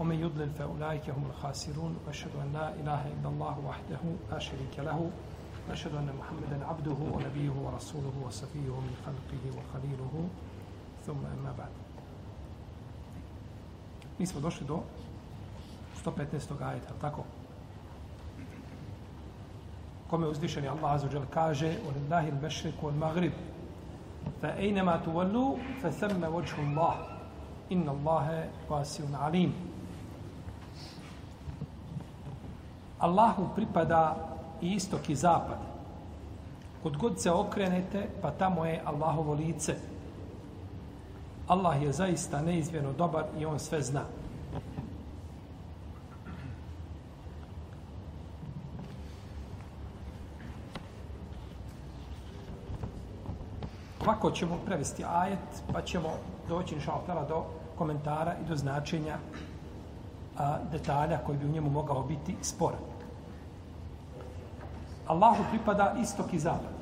ومن يضلل فأولئك هم الخاسرون. وأشهد أن لا إله إلا الله وحده لا شريك له. وأشهد أن محمدا عبده ونبيه ورسوله وصفيه من خلقه وخليله. ثم أما بعد. Mi smo došli do 115. ajeta, tako? Kome uzdišeni Allah azu džel kaže وَلِلَّهِ الْمَشْرِكُ وَالْمَغْرِبُ فَأَيْنَمَا تُوَلُّوا فَثَمَّ وَجْهُ اللَّهِ إِنَّ اللَّهَ وَاسِعٌ عَلِيمٌ Allahu pripada i istok i zapad. Kod god se okrenete, pa tamo je Allahovo lice. Allah je zaista neizmjerno dobar i on sve zna. Ovako ćemo prevesti ajet, pa ćemo doći inšaltala do komentara i do značenja a, detalja koji bi u njemu mogao biti sporan. Allahu pripada istok i zapad.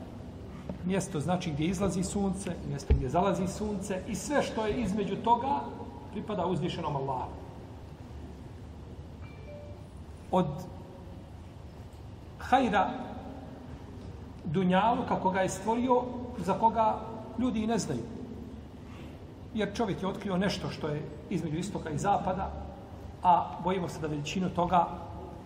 Mjesto znači gdje izlazi sunce, mjesto gdje zalazi sunce i sve što je između toga pripada uzvišenom Allahu. Od hajra dunjalu kako ga je stvorio za koga ljudi i ne znaju. Jer čovjek je otkrio nešto što je između istoka i zapada, a bojimo se da većinu toga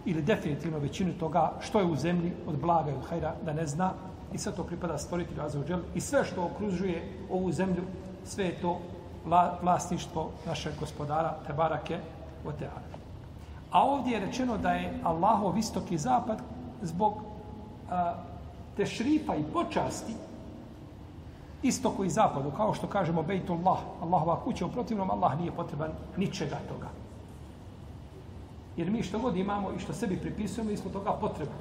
ili definitivno većinu toga što je u zemlji od blaga i od hajra da ne zna i sve to pripada stvoriti razvođel i sve što okružuje ovu zemlju sve je to vlasništvo našeg gospodara Tebarake Oteana. A ovdje je rečeno da je Allahov istok i zapad zbog a, te šrifa i počasti istoku i zapadu, kao što kažemo Bejtullah, Allahova kuća, u protivnom Allah nije potreban ničega toga. Jer mi što god imamo i što sebi pripisujemo, mi smo toga potrebni.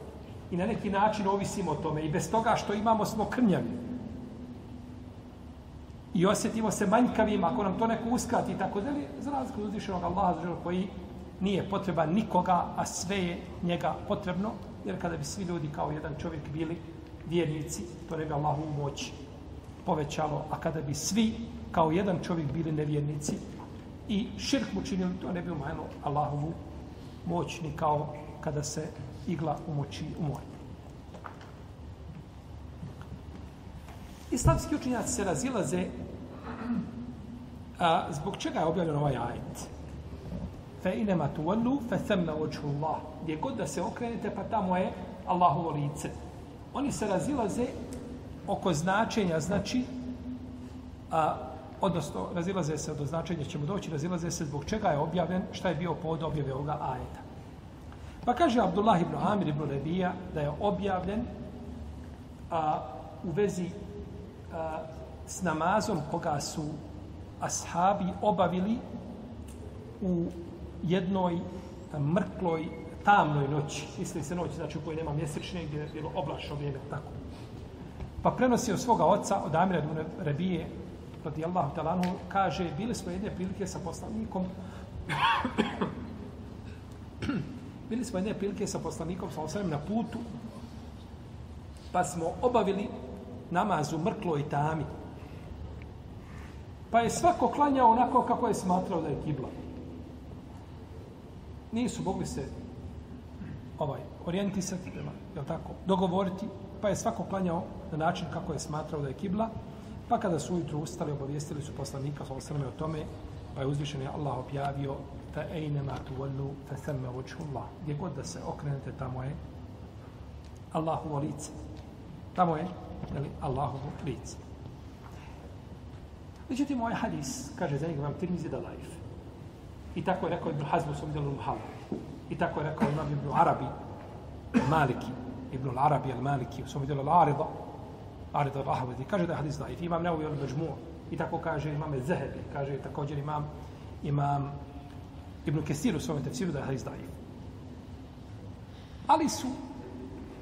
I na neki način ovisimo o tome. I bez toga što imamo smo krnjavi. I osjetimo se manjkavim ako nam to neko uskrati i tako dalje, za razliku od uzvišenog Allaha za koji nije potreban nikoga, a sve je njega potrebno, jer kada bi svi ljudi kao jedan čovjek bili vjernici, to ne bi Allahu moć povećalo, a kada bi svi kao jedan čovjek bili nevjernici i širk mu činili, to ne bi umanjilo Allahovu moćni kao kada se igla umoči u more. Islamski učinjaci se razilaze a, zbog čega je objavljen ovaj ajet. Fe inema tu fe themna oču Allah. Gdje god da se okrenete, pa tamo je Allahovo lice. Oni se razilaze oko značenja, znači, a, odnosno, razilaze se od značenja, ćemo doći, razilaze se zbog čega je objavljen, šta je bio povod objave ovoga ajeta. Pa kaže Abdullah ibn Amir ibn Rebija da je objavljen a, u vezi a, s namazom koga su ashabi obavili u jednoj mrkloj, tamnoj noći. Misli se noći, znači u kojoj nema mjesečne, gdje je bilo oblačno vrijeme, tako. Pa prenosi od svoga oca, od Amira ibn Rebije, radijallahu talanu, kaže, bili smo jedne prilike sa poslanikom, bili smo jedne prilike sa poslanikom, sa osvrame na putu, pa smo obavili namaz u mrkloj tami. Pa je svako klanjao onako kako je smatrao da je kibla. Nisu mogli se ovaj orijentisati prema, je tako, dogovoriti, pa je svako klanjao na način kako je smatrao da je kibla, pa kada su ujutru ustali, obavijestili su poslanika sa osrme o tome, pa je uzvišen je Allah objavio fa ejnema tu wallu fa themme voču Allah. Gdje god da se okrenete, tamo je Allahovo lice. Tamo je jeli, Allahovo lice. Međutim, ovaj hadis, kaže za njega vam tirmizi da laif. I tako je rekao Ibn Hazm u svom Muhalu. I tako je rekao Imam Ibn Arabi, Maliki, Ibn Arabi al-Maliki u svom al-arida Arida al-Ahvadi. Kaže da je hadis daif. Imam Neovi al-Bajmu. I tako kaže imam Zehebi. Kaže također imam, imam Ibn Kesir u svom tefsiru da je hadis daif. Ali su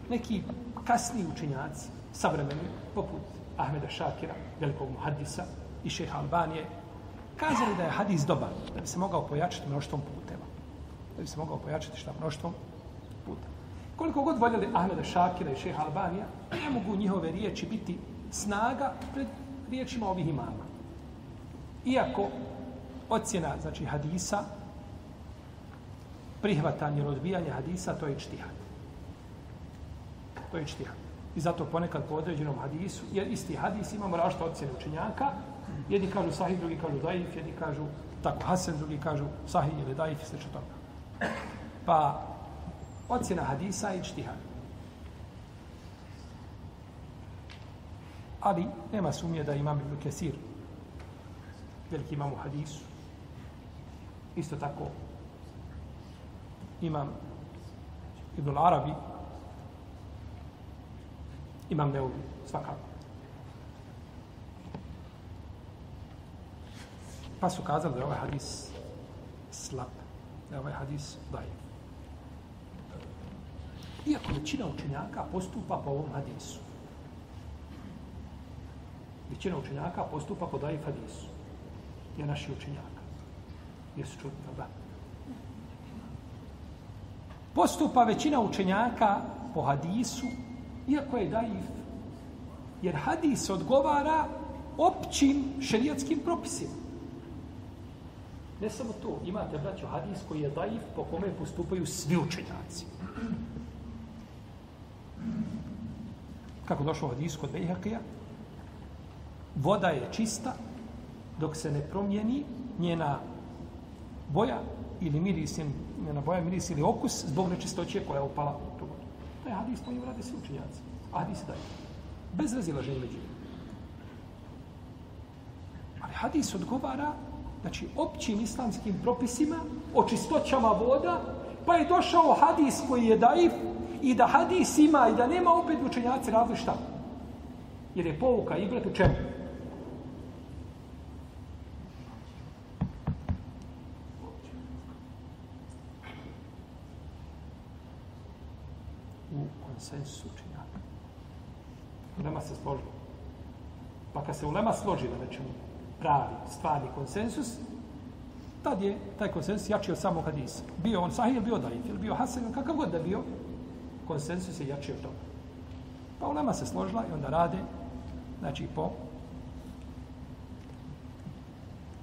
neki kasni učenjaci, savremeni, poput Ahmeda Šakira, velikog muhadisa i šeha Albanije, kazali da je hadis dobar, da bi se mogao pojačati mnoštvom puteva. Da bi se mogao pojačati šta mnoštvom. Koliko god voljeli Ahmeda Šakira i šeha Albanija, ne mogu njihove riječi biti snaga pred riječima ovih imama. Iako ocjena, znači hadisa, prihvatanje ili odbijanje hadisa, to je čtihad. To je čtihad. I zato ponekad po određenom hadisu, jer isti hadis imamo različite ocjene učenjaka, jedni kažu sahih, drugi kažu daif, jedni kažu tako hasen, drugi kažu sahih ili daif, sl. toga. Pa ocjena hadisa i čtihad. Ali nema sumnje da imam Ibn Kesir, veliki imam u hadisu. Isto tako imam Ibn Arabi, imam Neuvi, svakako. Pa su kazali da je ovaj hadis slab, da je ovaj hadis dajiv. Iako većina učenjaka postupa po ovom hadisu. Većina učenjaka postupa po daif hadisu. Je naši učenjaka. Jesu čudni, da? Postupa većina učenjaka po hadisu, iako je daif. Jer hadis odgovara općim šerijatskim propisima. Ne samo to, imate, braćo, hadis koji je daif po kome postupaju svi učenjaci. Kako došlo u hadis kod Bejhaqija? Voda je čista dok se ne promijeni njena boja ili miris, njena boja, miris ili okus zbog nečistoće koja je upala u tu vodu. To je hadis koji rade svi učenjaci. Hadis daje. Bez razilaženja među Ali hadis odgovara znači općim islamskim propisima o čistoćama voda, pa je došao hadis koji je daif i da hadis ima i da nema opet učenjaci različita. šta? Jer je povuka i u čemu? U konsensu učenjaka. Ulema se složila. Pa kad se ulema složi na nečemu, pravi, stvarni konsensus, tad je taj konsensus jači od samog hadisa. Bio on sahih ili bio daif, ili bio hasan, kakav god da bio, konsensus je jači od toga. Pa ulema se složila i onda rade, znači po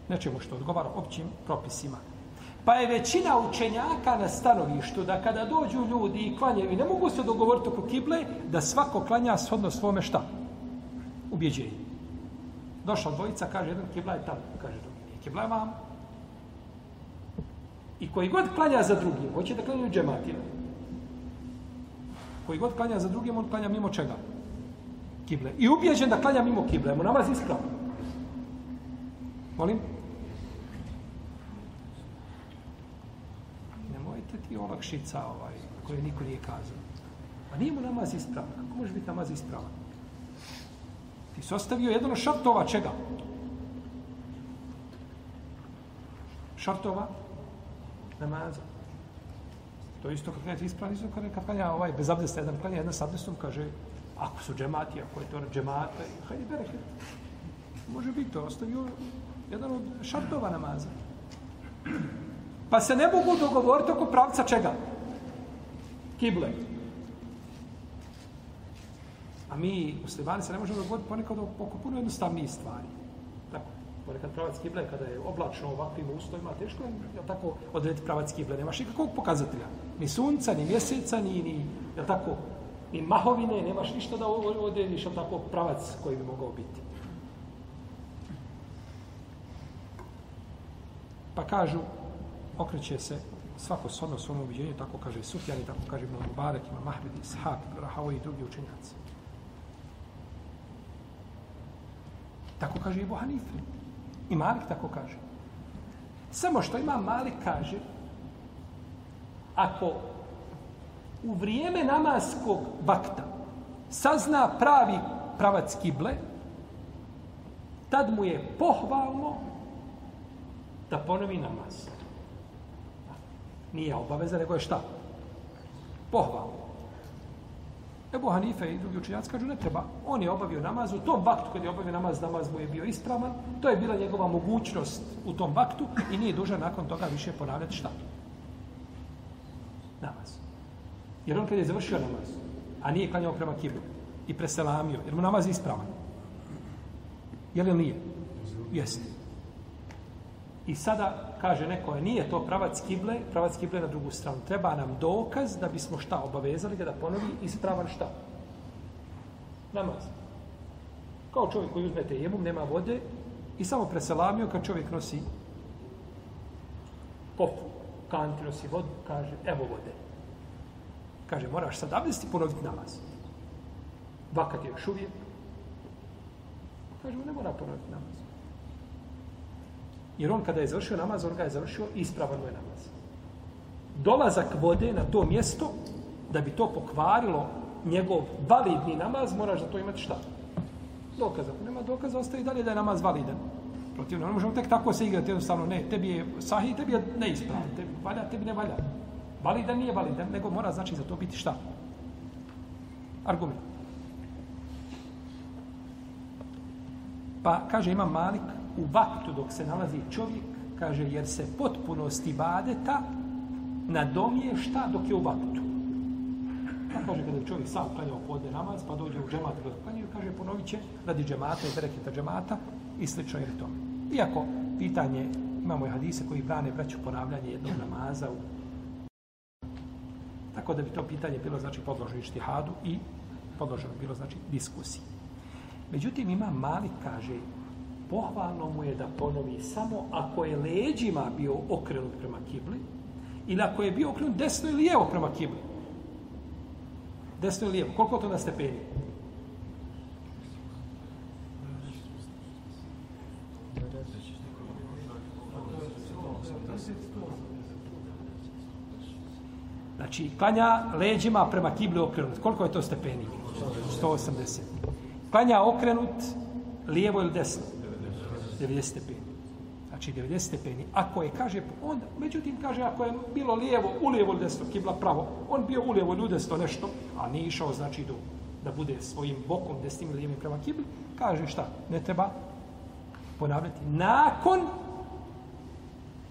nečemu što odgovara općim propisima. Pa je većina učenjaka na stanovištu da kada dođu ljudi i klanjaju i ne mogu se dogovoriti oko kible, da svako klanja shodno svome šta? Ubjeđenje. Došla dvojica, kaže jedan, kibla je tamo, kaže drugi, nije kibla je vam. I koji god klanja za drugim, hoće da klanjaju džematima. Koji god klanja za drugim, on klanja mimo čega? Kible. I ubijeđen da klanja mimo kible, mu namaz ispravno. Molim? Nemojte ti olakšica ovaj, koje niko nije kazao. A nije mu namaz ispravan. Kako može biti namaz ispravan? Ti si ostavio jedan od šartova čega? Šartova namaza. To isto kad klanjate ispravno, isto kad, kad klanja ovaj, bez abdesta, jedan klanja, jedan s abdestom, kaže, ako su džemati, ako je to džemata, hajde bereket. Može biti to, ostavio jedan od šartova namaza. Pa se ne mogu dogovoriti oko pravca čega? Kible. A mi, muslimani, se ne možemo dogovoriti ponekad oko puno jednostavnijih stvari. Tako, ponekad pravac kible, kada je oblačno ovakvim uslovima, teško je, je tako, odrediti pravac kible. Nemaš nikakvog pokazatelja. Ni sunca, ni mjeseca, ni, ni je tako, ni mahovine, nemaš ništa da odrediš, je tako, pravac koji bi mogao biti. Pa kažu, okreće se svako sodno svom ubiđenju, tako kaže Sufjan tako kaže Ibn Mubarak, ima Mahmed, Ishak, Rahao i drugi učenjaci. Tako kaže Ebu Hanife. I Malik tako kaže. Samo što ima Malik kaže, ako u vrijeme namaskog vakta sazna pravi pravac kible, tad mu je pohvalno da ponovi namaz. Nije obaveza, nego je šta? Pohvalno. Ebu Hanife i drugi učinjaci kažu ne treba. On je obavio namaz u tom vaktu kad je obavio namaz, namaz mu je bio ispravan. To je bila njegova mogućnost u tom vaktu i nije dužan nakon toga više ponavljati šta? Namaz. Jer on kad je završio namaz, a nije klanjao prema kiblu i preselamio, jer mu namaz je ispravan. Je li nije? Jeste. I sada kaže neko, e, nije to pravac kible, pravac kible na drugu stranu. Treba nam dokaz da bismo šta obavezali ga da ponovi ispravan šta? Namaz. Kao čovjek koji uzmete jemum, nema vode i samo preselamio kad čovjek nosi kofu, kanti nosi vodu, kaže, evo vode. Kaže, moraš sad abdesti ponoviti namaz. Vakat je još uvijek. Kaže, ne mora ponoviti namaz. Jer on kada je završio namaz, on ga je završio ispravan mu je namaz. Dolazak vode na to mjesto, da bi to pokvarilo njegov validni namaz, moraš za to imati šta? Dokaz. Ako nema dokaza, ostaje i dalje da je namaz validan. Protivno, ne možemo tek tako se igrati jednostavno. Ne, tebi je sahih, tebi je neispravan. Tebi valja, tebi ne valja. Validan nije validan, nego mora znači za to biti šta? Argument. Pa kaže ima Malik, u vaktu dok se nalazi čovjek, kaže, jer se potpunost ibadeta nadomješta dok je u vaktu. Pa kaže, kada je čovjek sam klanjao podne namaz, pa dođe u džemat kada klanjaju, kaže, ponovit će radi džemata i bereketa džemata i slično je to. Iako pitanje, imamo i hadise koji brane braću ponavljanje jednog namaza u Tako da bi to pitanje bilo znači podloženo ištihadu i podloženo bilo znači diskusiji. Međutim, ima mali, kaže, pohvalno mu je da ponovi samo ako je leđima bio okrenut prema kibli ili ako je bio okrenut desno ili lijevo prema kibli. Desno ili lijevo. Koliko to na stepeni? Znači, klanja leđima prema kibli okrenut. Koliko je to stepeni? 180. Klanja okrenut lijevo ili desno? 90 stepeni. Znači 90 stepeni. Ako je, kaže, on, međutim, kaže, ako je bilo lijevo, ulijevo ili desno, kibla pravo, on bio ulijevo ili desno nešto, a nije išao, znači, do, da bude svojim bokom desnim ili lijevim prema kibli, kaže šta? Ne treba ponavljati. Nakon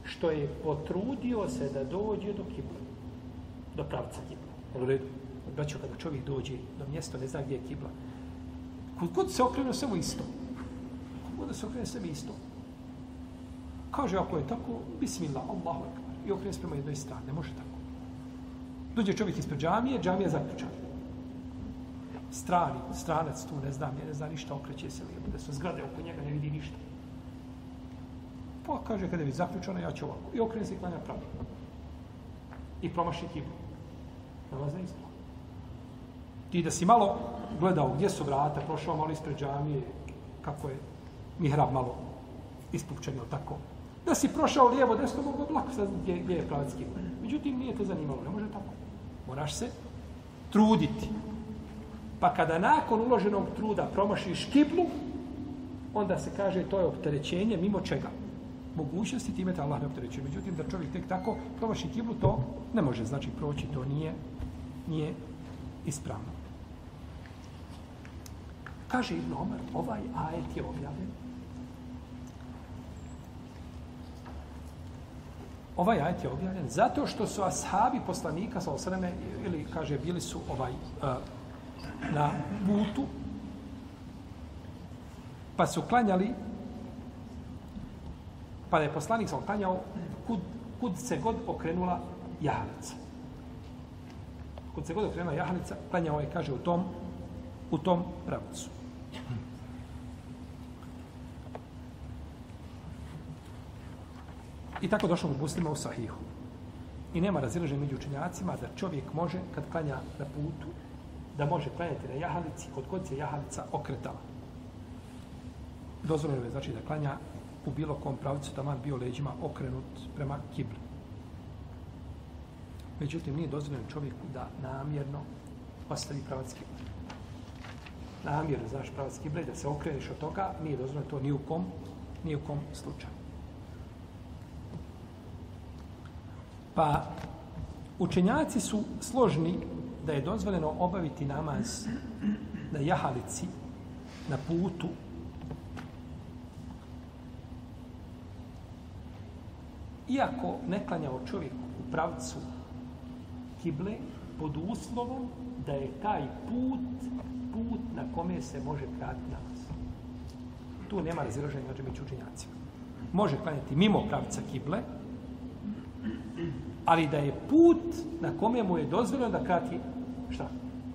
što je potrudio se da dođe do kibla, do pravca kibla. U redu. Braćo, kada čovjek dođe do mjesta, ne zna gdje je kibla. Kod, kod se okrenu, samo isto onda se okrenu, sve mu isto. Kaže, ako je tako, bismillah, Allahu ekber. I okrenu se prema jednoj strani, ne može tako. Dođe čovjek ispred džamije, džamija zaključana Strani, stranac tu, ne znam, ne zna ništa, okreće se lijepo, da su zgrade oko njega, ne vidi ništa. Pa kaže, kada mi zaključano, ja ću ovako. I okrene se i klanja pravi. I promaši kibu. ne isto. Ti da si malo gledao gdje su vrata, prošao malo ispred džamije, kako je mihrab malo ispupčen, tako. Da si prošao lijevo, desno, mogu lako sad gdje, gdje je pravac kibla. Međutim, nije te zanimalo, ne može tako. Moraš se truditi. Pa kada nakon uloženog truda promašiš kiblu, onda se kaže to je opterećenje mimo čega? Mogućnosti time te Allah ne opterećuje. Međutim, da čovjek tek tako promaši kiblu, to ne može znači proći, to nije, nije ispravno. Kaže Ibn Omar, ovaj ajet je objavljen ovaj ajet je objavljen zato što su ashabi poslanika sa osreme, ili kaže bili su ovaj uh, na putu pa su klanjali pa je poslanik sa klanjao kud, kud se god okrenula jahalica kud se god okrenula jahalica klanjao je kaže u tom u tom pravcu I tako došlo u muslima u sahihu. I nema razilaženja među učenjacima da čovjek može, kad klanja na putu, da može klanjati na jahalici, kod kod se jahalica okretala. Dozvoljeno je znači da klanja u bilo kom pravcu, taman bio leđima okrenut prema kibli. Međutim, nije dozvoljeno čovjeku da namjerno ostavi pravac kibli. Namjerno, znaš, pravac kibli, da se okreniš od toga, nije dozvoljeno to ni u kom, ni u kom slučaju. Pa Učenjaci su složni da je dozvoljeno obaviti namaz na jahalici, na putu, iako ne klanjao čovjek u pravcu kible, pod uslovom da je taj put, put na kome se može kratiti namaz. Tu nema razilaženja među među učenjacima. Može klanjati mimo pravca kible, ali da je put na kome mu je dozvoljeno da krati šta?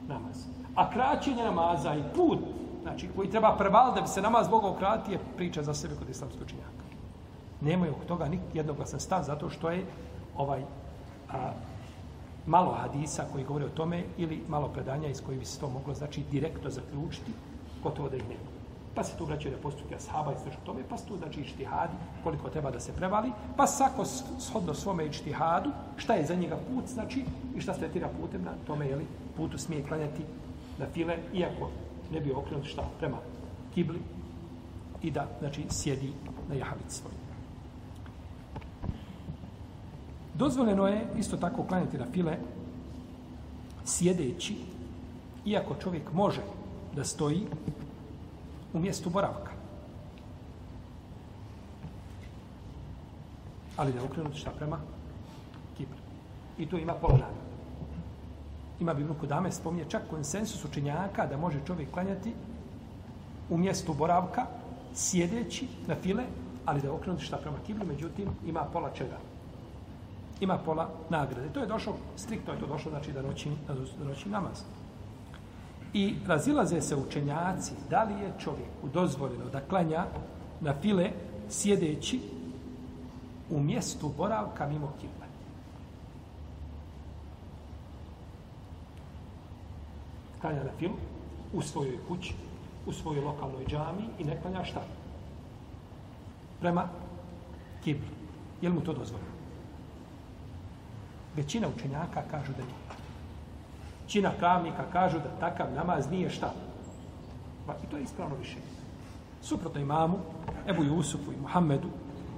Namaz. A kraćenje namaza i put, znači koji treba preval da bi se namaz mogao krati, je priča za sebe kod islamskog učenjaka. Nemaju oko toga nik jednoglasan stav, zato što je ovaj a, malo hadisa koji govore o tome ili malo predanja iz kojih bi se to moglo znači direktno zaključiti, gotovo da ih nema. Pa se tu vraćaju na postupke ashaba i sve što tome, pa se tu znači ištihadi, koliko treba da se prevali, pa sako shodno svome ištihadu, šta je za njega put, znači, i šta se tretira putem na tome, jeli, putu smije klanjati na file, iako ne bi okrenut šta prema kibli i da, znači, sjedi na jahavici svoj. Dozvoljeno je isto tako klanjati na file sjedeći, iako čovjek može da stoji u mjestu boravka. Ali da je okrenut šta prema Kipru. I tu ima pola nada. Ima Bibnu dame spominje čak konsensus učenjaka da može čovjek klanjati u mjestu boravka sjedeći na file, ali da je okrenut šta prema Kipru, međutim ima pola čega? Ima pola nagrade. To je došlo, striktno je to došlo, znači da noći, da noći namaz. I razilaze se učenjaci da li je čovjeku dozvoljeno da klanja na file sjedeći u mjestu boravka mimo kible. Klanja na filu u svojoj kući, u svojoj lokalnoj džami i ne klanja šta? Prema kibli. Je mu to dozvoljeno? Većina učenjaka kažu da nije većina pravnika kažu da takav namaz nije šta. Pa, I to je ispravno više. Suprotno imamu, Ebu Jusufu i Muhammedu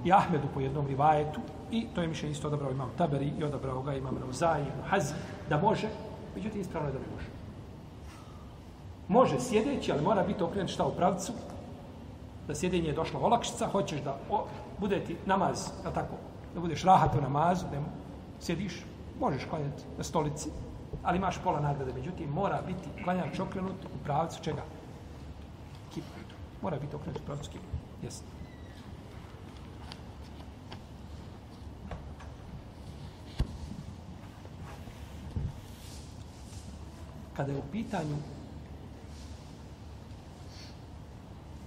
i Ahmedu po jednom rivajetu i to je mišljenje isto odabrao imam Taberi i odabrao ga imam Rauzaj i Hazm, da može, međutim ispravno je da ne može. Može sjedeći, ali mora biti okrenut šta u pravcu, da sjedenje je došla olakšica, hoćeš da o, bude ti namaz, da tako, da budeš rahat u namazu, da sjediš, možeš klanjati na stolici, ali imaš pola nagrade. Međutim, mora biti klanjač okrenut u pravcu čega? Kipa. Mora biti okrenut u pravcu kipa. Jesi. Kada je u pitanju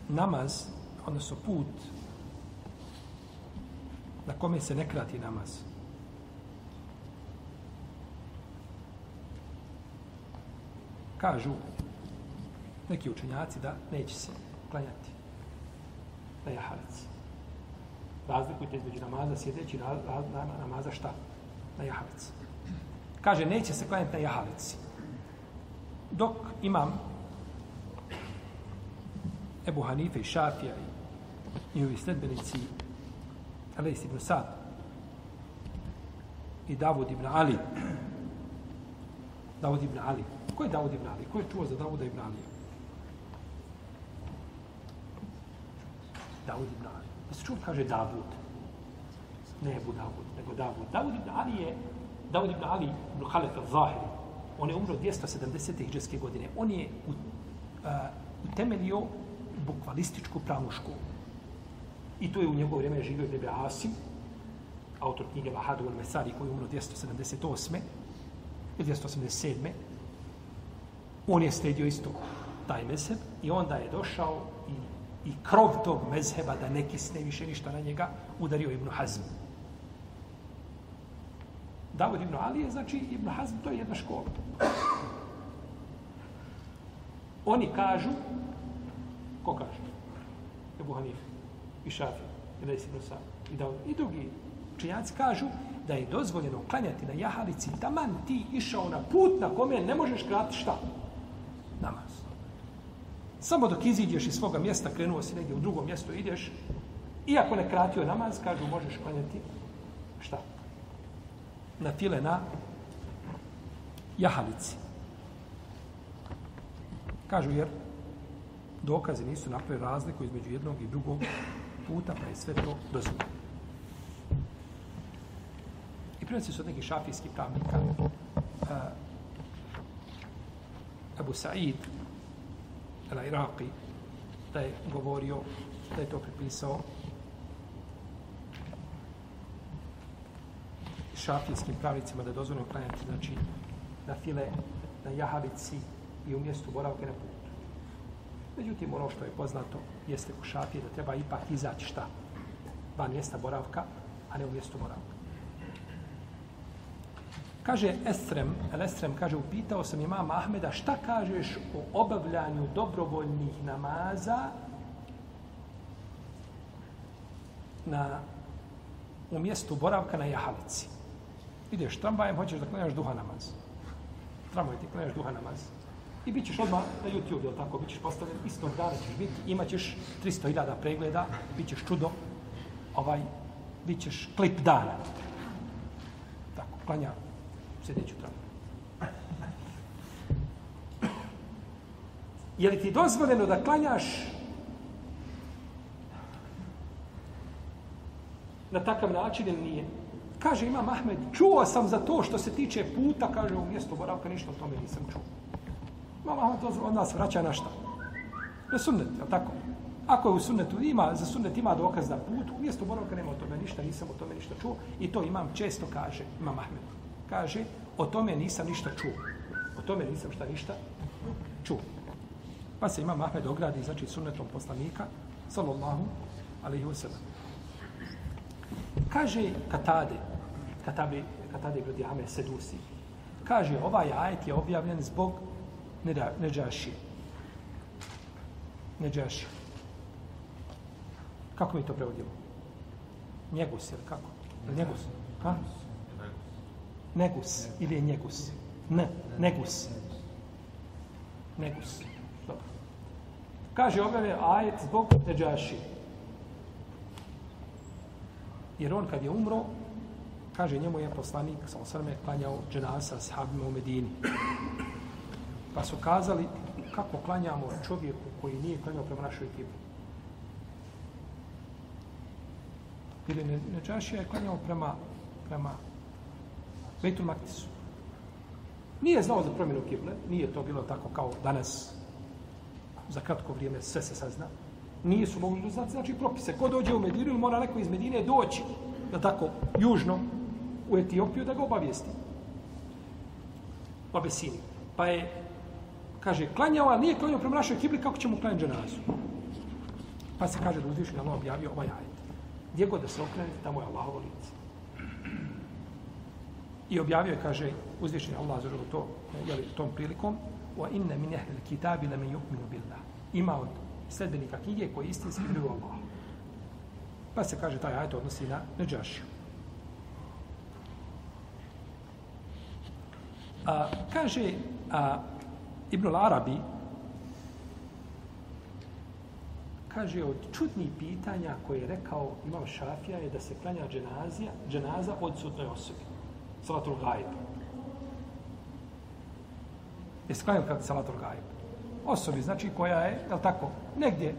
namaz, odnosno put na kome se ne krati namaz, kažu neki učenjaci da neće se klanjati na jahalici. Razlikujte između namaza sjedeći na, na, na namaza šta? Na jahalici. Kaže, neće se klanjati na jahalici. Dok imam Ebu Hanife i Šafija i njihovi sledbenici Alejs ibn Sad i Davud ibn Ali Davud ibn Ali Ko je Davud ibn Ali? Ko je čuo za Davuda ibn Ali? Davud ibn Ali. Pa da se čuo kaže Davud. Ne Ebu Davud, nego Davud. Davud ibn Ali je Davud ibn Ali ibn Khalef al-Zahiri. On je umro 270. hijđarske godine. On je u, uh, utemeljio bukvalističku pravnu školu. I to je u njegovo vrijeme živio Ibn Asim, autor knjige Vahadu al-Mesari, koji je umro 278 i 287 on je sledio isto taj mezheb i onda je došao i, i krov tog mezheba da ne kisne više ništa na njega udario Ibn Hazm. Davud Ibn Ali je, znači, Ibn Hazm, to je jedna škola. Oni kažu, ko kaže? Ebu Hanif, i Šafi, i Lesi Brosa, i Davud, i drugi činjaci kažu da je dozvoljeno klanjati na jahalici, taman ti išao na put na kome ne možeš krati šta? namaz. Samo dok iziđeš iz svoga mjesta, krenuo si negdje u drugo mjesto, ideš, iako ne kratio namaz, kažu, možeš klanjati šta? Na file na jahalici. Kažu jer dokazi nisu napravili razliku između jednog i drugog puta, pa je sve to dozvoljeno. Prenosi su od nekih šafijskih pravnika uh, Abu Sa'id al-Iraqi da je govorio da je to pripisao šafijskim pravnicima da je dozvoljeno klanjati znači na file, na jahalici i u mjestu boravke na putu. Međutim, ono što je poznato jeste u šafije da treba ipak izaći šta? Van mjesta boravka, a ne u mjestu boravka. Kaže Esrem, El Esrem, kaže, upitao sam imam Ahmeda, šta kažeš o obavljanju dobrovoljnih namaza na, u mjestu boravka na jahalici? Ideš tramvajem, hoćeš da klanjaš duha namaz. Tramvaj ti klanjaš duha namaz. I bit ćeš odmah na YouTube, jel tako? Bit ćeš postavljen, istog dana ćeš biti, imat ćeš 300.000 pregleda, bit ćeš čudo, ovaj, bit ćeš klip dana. Tako, klanja sljedeću tramvaju. Je li ti dozvoljeno da klanjaš na takav način ili nije? Kaže ima Ahmed, čuo sam za to što se tiče puta, kaže u mjestu boravka, ništa o tome nisam čuo. Imam Ahmed to od nas vraća na šta? Na sunnet, je tako? Ako je u sunnetu ima, za sunnet ima dokaz na put, u mjestu boravka nema o tome ništa, nisam o tome ništa čuo. I to imam često kaže, imam Ahmed. Kaže, o tome nisam ništa čuo. O tome nisam šta ništa čuo. Pa se imam Ahmed ogradi, znači sunnetom poslanika, sallallahu alaihi wasallam. Kaže Katade, Katabe, Katade ibn Diame Sedusi, kaže ovaj ajet je objavljen zbog Neđašije. Neđašije. Kako mi to prevodimo? Njegus, ili kako? Njegus. Ha? Negus. Ili je njegus? Ne, negus. Negus. Dobro. Kaže objavljen ajet zbog Neđašije. Jer on kad je umro, kaže njemu je poslanik, sa osrme, klanjao dženasa s habima u Medini. Pa su kazali kako klanjamo čovjeku koji nije klanjao prema našoj kibli. Ili Neđašija je klanjao prema, prema Bejtul Maktisu. Nije znao za promjenu kible, nije to bilo tako kao danas, za kratko vrijeme sve se sazna nije su mogli znati znači propise. Ko dođe u Medinu, mora neko iz Medine doći, da tako, južno, u Etiopiju, da ga obavijesti. U Pa je, kaže, klanjao, ali nije klanjao prema našoj kibli, kako ćemo klanjati dženazu? Pa se kaže da uzviši na Allah objavio ovaj ajet. Gdje god da se okrenete, tamo je Allahovo lice. I objavio je, kaže, uzvišenje Allah za to, jeli, tom prilikom, wa inna min ahli kitabi lam yu'minu billah. Ima od sledbenika knjige koji istinski vjeruju Allah. Pa se kaže taj ajet odnosi na Neđašiju. A, kaže a, Ibn Arabi kaže od čudnih pitanja koje je rekao imam Šafija je da se klanja dženazija, dženaza odsutnoj osobi. Salatul gajb. Jesi klanjali kad salatul gajb? Osobi, znači koja je, je tako, negdje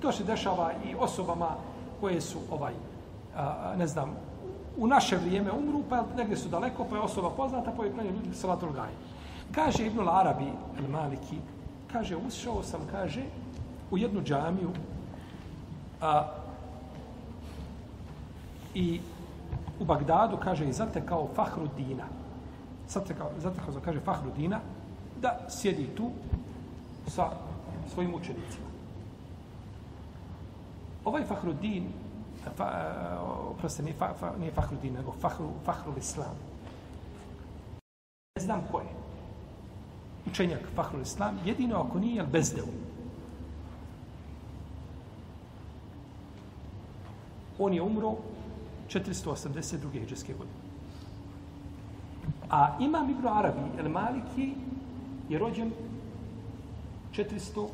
to se dešava i osobama koje su ovaj a, ne znam u naše vrijeme umru pa negdje su daleko pa je osoba poznata pa je klanio ljudi salatul gaj kaže Ibn Arabi el Maliki kaže ušao sam kaže u jednu džamiju a, i u Bagdadu kaže i zatekao Fahrudina zatekao, zatekao kaže Fahrudina da sjedi tu sa svojim učenicima Ovaj Fahrudin, fa, eh, proste, nije, fa, fa, nije Fahrudin, nego Fahru, Fahru Islam. Ne znam ko je. Učenjak Fahru Islam, jedino ako nije, ali bezdeu. On je umro 482. hijđarske godine. A Imam Ibn Arabi, El Maliki, je rođen 468.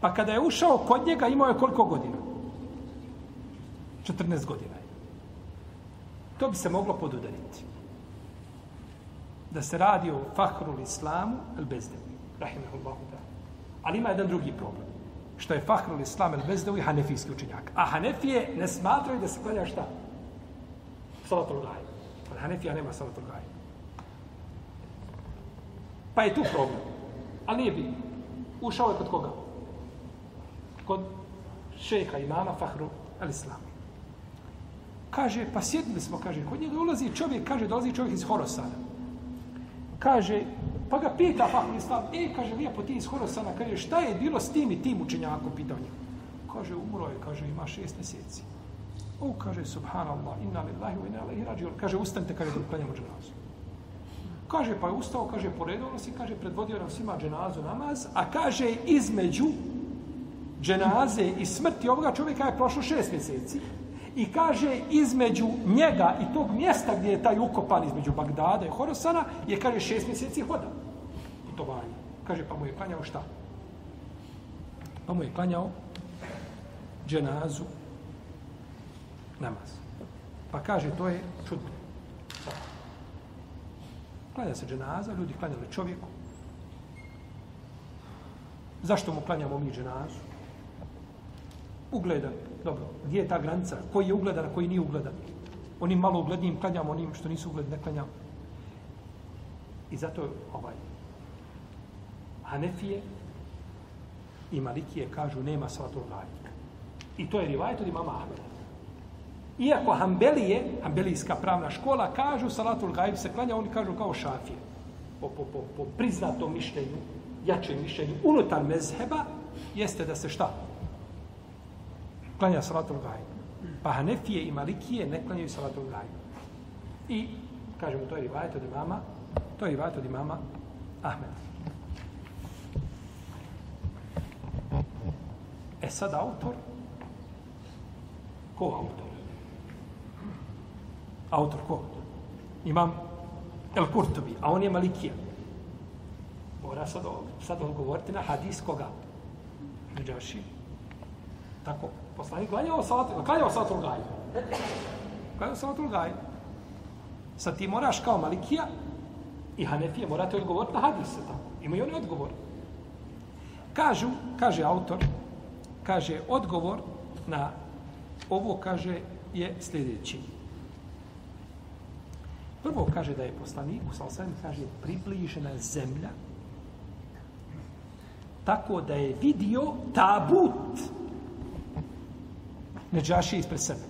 Pa kada je ušao kod njega, imao je koliko godina? 14 godina. je. To bi se moglo podudariti. Da se radi o fahrul islamu al bezdevi. Rahimahullahu ta'ala. Ali ima jedan drugi problem. Što je fahrul islam al bezdevi hanefijski učenjak. A hanefije ne smatraju da se klanja šta? Salatul gaj. Kod hanefija nema salatul gaj. Pa je tu problem. Ali nije bitno. Ušao je kod koga? Kod šeha imama Fahru al-Islam. Kaže, pa sjedili smo, kaže, kod njega ulazi čovjek, kaže, dolazi čovjek iz Horosana. Kaže, pa ga pita pa, Fahru Islam, e, kaže, lijepo ti iz Horosana, kaže, šta je bilo s tim i tim učenjakom, pitao njega. Kaže, umro je, kaže, ima šest mjeseci. O, kaže, subhanallah, inna lillahi wa inna ilaihi rađi, Kaže, ustanite, kaže, da uklanjamo dženazu. Kaže, pa je ustao, kaže, poredao nas i kaže, predvodio nam svima dženazu namaz, a kaže, između dženaze i smrti ovoga čovjeka je prošlo šest mjeseci. I kaže, između njega i tog mjesta gdje je taj ukopan između Bagdada i Horosana, je, kaže, šest mjeseci hoda. Putovanje. Kaže, pa mu je klanjao šta? Pa mu je klanjao dženazu namaz. Pa kaže, to je čudno. Klanja se dženaza, ljudi klanjali čovjeku. Zašto mu klanjamo mi dženazu? Ugledan. Dobro, gdje je ta granica? Koji je ugledan, a koji nije ugledan? Onim malo uglednijim klanjamo, onim što nisu ugledni ne klanjamo. I zato ovaj Hanefije i Malikije kažu nema svatog radnika. I to je rivajet od imama Ahmeda. Iako Hanbelije, Hanbelijska pravna škola, kažu salatul gajb se klanja, oni kažu kao šafije. Po, po, po, po priznatom mišljenju, jačem mišljenju, unutar mezheba, jeste da se šta? Klanja salatul gajb. Pa Hanefije i Malikije ne klanjaju salatul gajb. I, kažemo, to je rivajet od imama, to je rivajet od imama Ahmed. E sad autor, ko autor? autor ko? Imam El Kurtobi, a on je Malikija. Mora sad, sad odgovoriti na hadis koga? Neđaši. Tako, poslanik klanjao salat, klanjao salat u gaju. Klanjao salat u gaju. Sad ti moraš kao Malikija i Hanefije morate odgovoriti na hadise Tako. Imaju oni odgovor. Kažu, kaže autor, kaže odgovor na ovo kaže je sljedeći. Prvo kaže da je poslanik, u osvijem kaže, približena zemlja tako da je vidio tabut neđaši ispred sebe.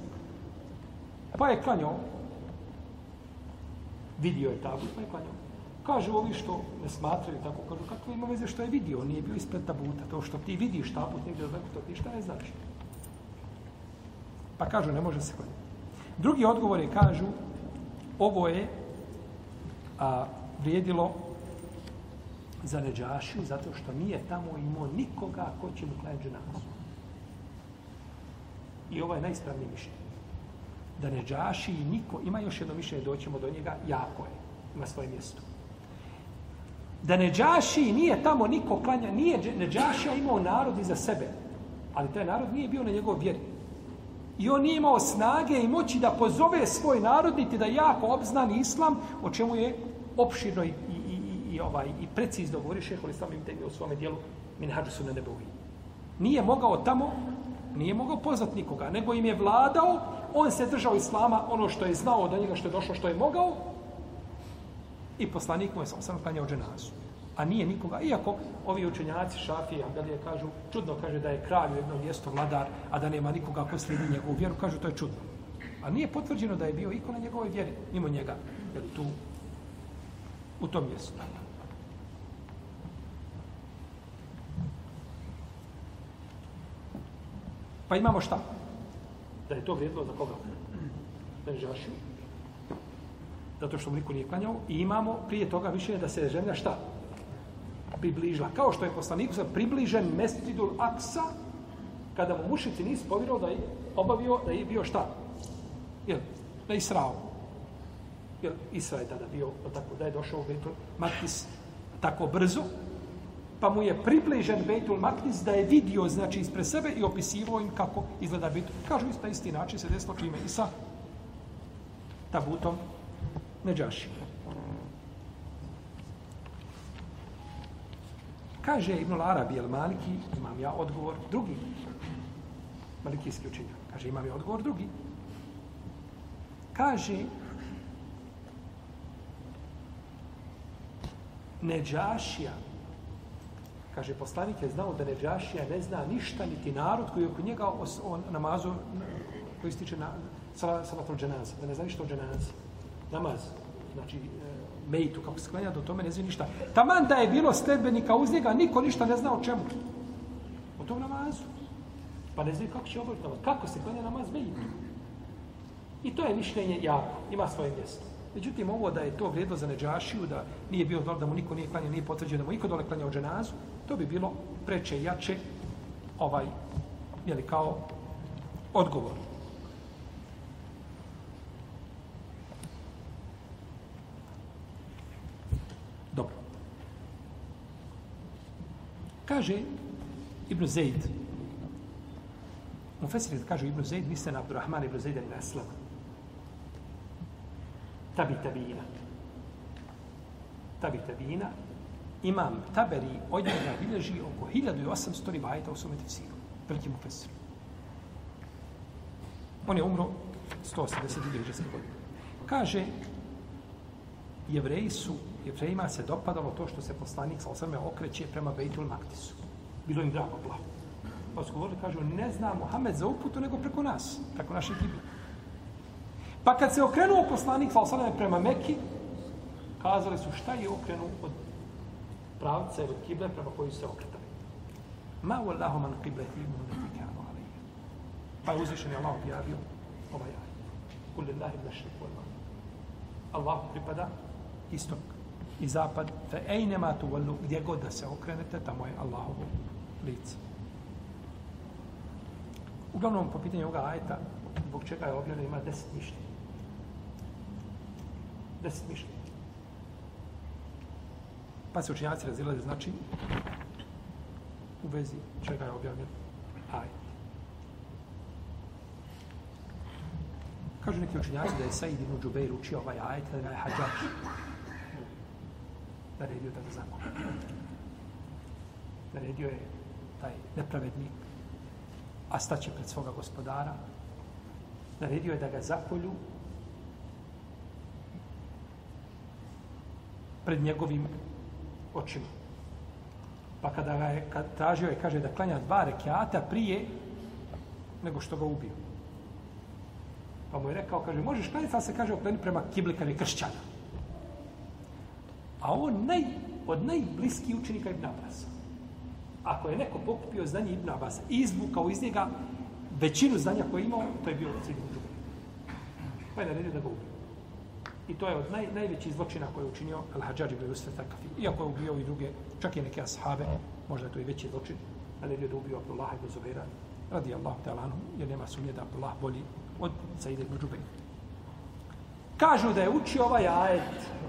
E, pa je klanjao, vidio je tabut, pa je klanjao. Kažu ovi što ne smatraju tako, kažu kako ima veze što je vidio, on nije bio ispred tabuta, to što ti vidiš tabut negdje da to ti šta je znači. Pa kažu, ne može se klanjati. Drugi odgovor je, kažu, ovo je a, vrijedilo za Neđašiju zato što nije tamo imao nikoga ko će mu klanjati dženazu. I ovo je najispravnije mišljenje. Da Neđaši i niko, ima još jedno mišljenje, doćemo do njega, jako je, ima svoje mjesto. Da Neđaši nije tamo niko klanja, nije Neđašija imao narod iza sebe, ali taj narod nije bio na njegov vjeri. I on nije imao snage i moći da pozove svoj narod niti da jako obznani islam, o čemu je opširno i, i, i, i, ovaj, i precizno govori šehol islam im u svome dijelu Minhađu su na nebovi. Nije mogao tamo, nije mogao pozvat nikoga, nego im je vladao, on se držao islama, ono što je znao od njega, što je došlo, što je mogao, i poslanik mu je sam sam klanjao dženazu a nije nikoga. Iako ovi učenjaci Šafije, dalje kažu, čudno kaže da je kralj u jednom mjestu vladar, a da nema nikoga ko slijedi njegovu vjeru, kažu to je čudno. A nije potvrđeno da je bio iko na njegovoj vjeri, mimo njega, jer tu, u tom mjestu. Pa imamo šta? Da je to vrijedilo za koga? Da je žašio. Zato što mu niko nije klanjao. I imamo prije toga više da se žemlja šta? približila. Kao što je poslaniku sam približen Mesjidul Aksa, kada mu mušici nisu povjerovali da je obavio, da je bio šta? Jel, da je Israo. Jel, Isra je tada bio, tako da je došao u Bejtul Maktis tako brzo, pa mu je približen Bejtul Maktis da je vidio, znači, ispred sebe i opisivo im kako izgleda Bejtul. Kažu isto, isti način se desilo čime sa tabutom Neđaši. Kaže Ibn Arabi el Maliki, imam ja odgovor drugi. Malikijski učenjak. Kaže, imam ja odgovor drugi. Kaže, Neđašija, kaže, poslanik je znao da Neđašija ne zna ništa, niti narod koji je oko njega os, on, namazu, koji stiče na salat od dženaza, da ne zna ništa od dženaza. Namaz, znači, e, mejtu, kako se klanja, do tome ne zna ništa. Taman da je bilo sledbenika uz njega, niko ništa ne zna o čemu. O tom namazu. Pa ne zna kako će obaviti namaz. Kako se klanja namaz mejtu. I to je mišljenje jako, ima svoje mjesto. Međutim, ovo da je to vrijedno za Neđašiju, da nije bio dobro da mu niko nije klanio, nije potvrđeno da mu niko dole klanjao dženazu, to bi bilo preče i jače ovaj, jeli, kao odgovor. Dobro. Kaže Ibn Zaid, Mufesir kaže Ibn Zaid, misle na Abdurrahman Ibn Zaid ibn Aslam. Tabi tabina. Tabi tabina. Imam Taberi od njega bilježi oko 1800 rivajeta u svome tefsiru. Veliki Mufesir. On je umro 182. godine. Kaže, jevreji su, jevrejima se dopadalo to što se poslanik sa osrme okreće prema Bejtul Maktisu. Bilo im drago, blago. Pa su govorili, kažu, ne zna Mohamed za uputu nego preko nas, preko naše kible. Pa kad se okrenuo poslanik sa osrme prema Meki, kazali su šta je okrenuo od pravca ili kible prema koju se okretali. Ma u Allahu man kible ti imu ne kanu alaihi. Pa je uzvišen je Allah objavio ovaj aj. Kul lillahi mešri Allah pripada istok i zapad, fe ejnema tu vallu, gdje god da se okrenete, tamo je Allahovo lice. Uglavnom, po pitanju ovoga ajeta, zbog čega je objavljeno, ima deset mišljenja. Deset mišljenja. Pa se učinjaci razilaze, znači, u vezi čega je objavljen ajet. Kažu neki učinjaci da je Said ibn Džubeir učio ovaj ajet, da je hađač naredio da ga zakolje. Naredio je taj nepravednik, a staće pred svoga gospodara. Naredio je da ga zakolju pred njegovim očima. Pa kada ga je kad tražio je, kaže da klanja dva rekiata prije nego što ga ubio. Pa mu je rekao, kaže, možeš klanjati, se kaže, okreni prema kibli kada je kršćana. A on naj, od najbliski učenika Ibn Abbas. Ako je neko pokupio znanje Ibn Abbas i izvukao iz njega većinu znanja koje je imao, to je bio od srednjeg. Pa je naredio da ga ubio. I to je od naj, najvećih zločina koje je učinio Al-Hadžar ibn Yusuf Takafi. Iako je ubio i druge, čak i neke ashabe, možda je to i veći zločin, naredio da ubio Abdullah ibn Zubaira, radi Allah te alanu, jer nema sumnje da Abdullah bolji od Said ibn Džubeira. Kažu da je učio ovaj ajet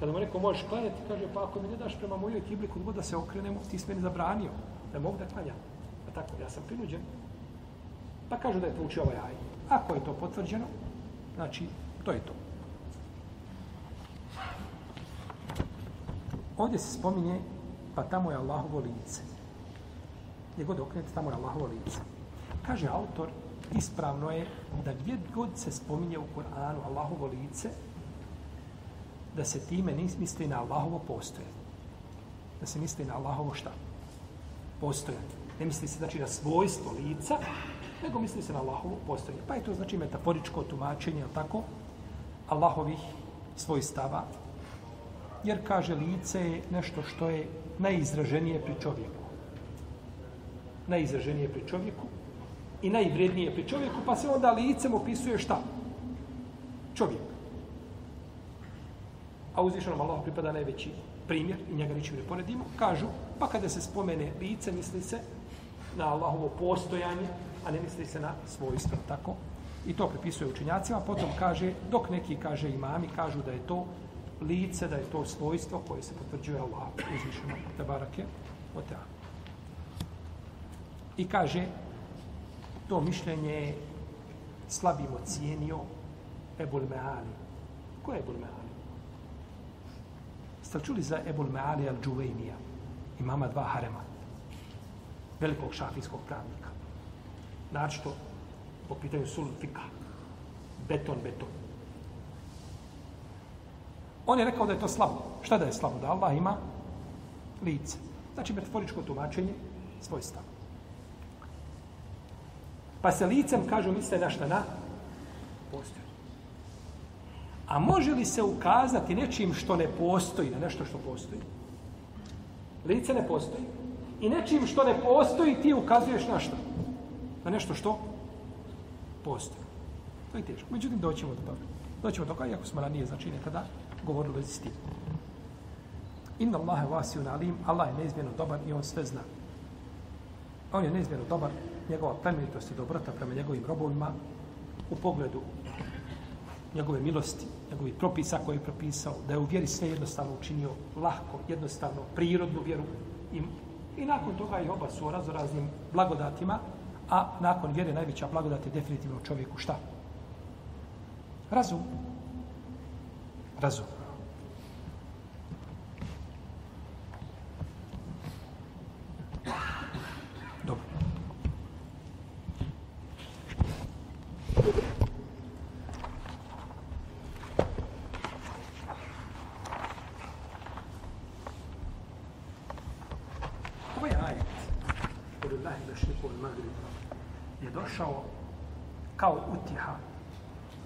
Kada mu neko možeš klanjati, kaže, pa ako mi ne daš prema mojoj kibli, kod god da se okrenemo, ti si meni zabranio da mogu da klanjam. Pa tako, ja sam prinuđen. Pa kažu da je poučio ovaj ajet. Ako je to potvrđeno, znači, to je to. Ovdje se spominje, pa tamo je Allahovo lice. Gdje god okrenete, tamo je Allahovo lice. Kaže autor, ispravno je da gdje god se spominje u Koranu Allahovo lice, da se time ne misli na Allahovo postoje. Da se misli na Allahovo šta? Postoje. Ne misli se znači na svojstvo lica, nego misli se na Allahovo postoje. Pa je to znači metaforičko tumačenje, ali tako, Allahovih svojstava. Jer kaže lice je nešto što je najizraženije pri čovjeku. Najizraženije pri čovjeku i najvrednije pri čovjeku, pa se onda licem opisuje šta? Čovjek a uzvišenom Allahu pripada najveći primjer i njega ničim ne poredimo, kažu, pa kada se spomene lice, misli se na Allahovo postojanje, a ne misli se na svojstvo, tako? I to pripisuje učinjacima, potom kaže, dok neki kaže imami, kažu da je to lice, da je to svojstvo koje se potvrđuje Allah, uzvišeno, te barake, o I kaže, to mišljenje slabim ocijenio Ebul Meali. Ko je Ebul Meali? Ste čuli za Ebul Meali al-Đuvejnija? Imama dva harema. Velikog šafijskog pravnika. Znači to po pitanju sul fika. Beton, beton. On je rekao da je to slabo. Šta da je slabo? Da Allah ima lice. Znači metaforičko tumačenje svoj stav. Pa se licem, kažu, misle na šta na? Postoji. A može li se ukazati nečim što ne postoji, na nešto što postoji? Lice ne postoji. I nečim što ne postoji, ti ukazuješ na što? Na nešto što postoji. To je teško. Međutim, doćemo do toga. Doćemo do toga, iako smo ranije, znači nekada, govorili s tim. Inna Allahe vasiju alim, Allah je neizmjerno dobar i on sve zna. On je neizmjerno dobar, njegova plemenitost i dobrota prema njegovim robovima u pogledu njegove milosti, njegovih propisa koje je propisao, da je u vjeri sve jednostavno učinio lahko, jednostavno, prirodnu vjeru. I, i nakon toga i oba su o razoraznim blagodatima, a nakon vjere najveća blagodat je definitivno čovjeku šta? Razum. Razum.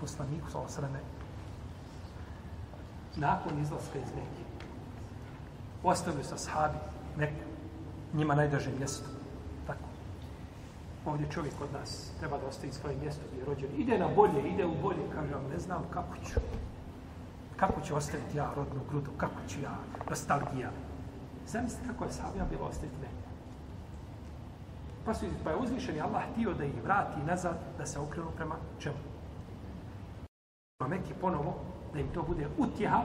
Poslaniku sa osreme nakon izlaska iz Mekije. Ostavili su sahabi neku njima najdraže mjesto. Tako. Ovdje čovjek od nas treba da ostavi svoje mjesto gdje je rođen. Ide na bolje, ide u bolje. Kaže vam, ne znam kako ću. Kako ću ostaviti ja rodnu grudu? Kako ću ja? Nostalgija. Zamislite kako je sahabija bilo ostaviti Mekije. Pa, su, pa je uzvišen Allah htio da ih vrati nazad, da se okrenu prema čemu? Meki ponovo, da im to bude utjeha,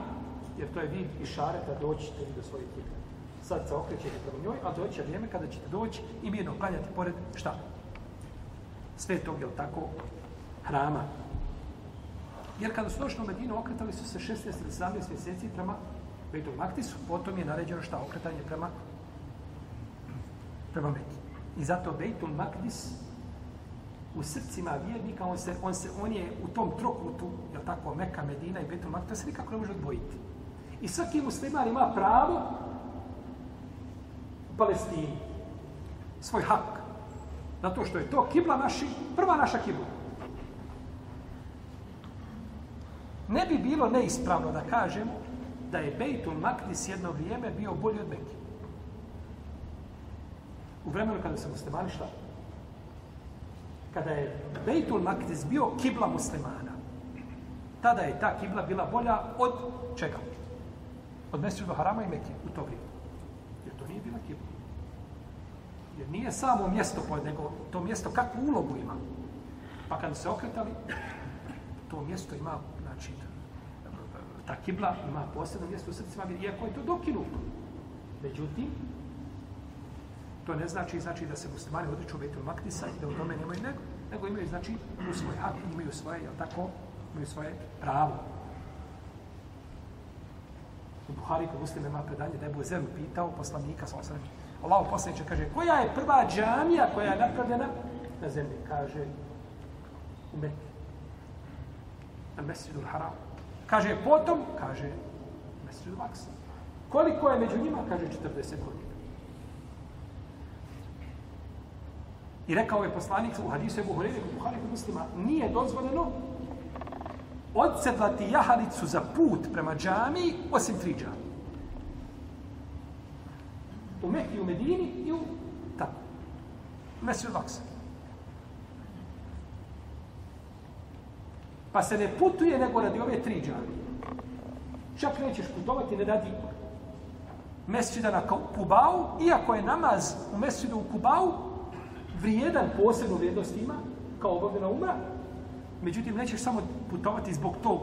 jer to je vid i šareta, doćete do svoje kibla. Sad se okrećete prema njoj, a doće vrijeme kada ćete doći i mirno klanjati pored šta? Svetog, je tako, hrama. Jer kada su došli u Medinu, okretali su se 16 ili 17 mjeseci prema Betul Maktisu, potom je naređeno šta okretanje prema prema Meki. I zato Beitul Maktis u srcima vjernika, on, se, on, se, on je u tom trokutu, je tako, Meka, Medina i Bejtul Mak, to se nikako ne može odvojiti. I svaki musliman ima pravo u Palestini, svoj hak. Zato što je to kibla naši, prva naša kibla. Ne bi bilo neispravno da kažemo da je Bejtul Makdis jedno vrijeme bio bolji od Mekke. U vremenu kada se muslimani šta? kada je Bejtul Maktis bio kibla muslimana, tada je ta kibla bila bolja od čega? Od Mesridu Harama i Mekije u to vrijeme. Jer to nije bila kibla. Jer nije samo mjesto, nego to mjesto kakvu ulogu ima. Pa kada se okretali, to mjesto ima, znači, ta kibla ima posebno mjesto u srcima, iako je to dokinuto. Međutim, To ne znači znači da se muslimani odriču Betul Maktisa i da u tome nemaju nego, nego imaju znači u svoj hak, imaju svoje, jel tako, imaju svoje pravo. U Buhari kod muslima ima predanje da je Buzeru pitao poslanika sa osrem. Allah poslaniče kaže, koja je prva džamija koja je napravljena na zemlji? Kaže, u Mekke. Na Mesridu Haram. Kaže, potom, kaže, Mesridu Maksa. Koliko je među njima? Kaže, 40 godina. I rekao je poslanik u hadisu Ebu Hureyre kod Buhari kod muslima, nije dozvoljeno odsedlati jahalicu za put prema džami osim tri džami. U Mekiju, u Medini i u tako. Mesir Laksa. Pa se ne putuje nego radi ove tri džami. Čak nećeš putovati, ne radi mesčida na Kubau, iako je namaz u mesčidu u Kubau, vrijedan posebnu vrijednost ima kao obavljena umra, međutim nećeš samo putovati zbog tog,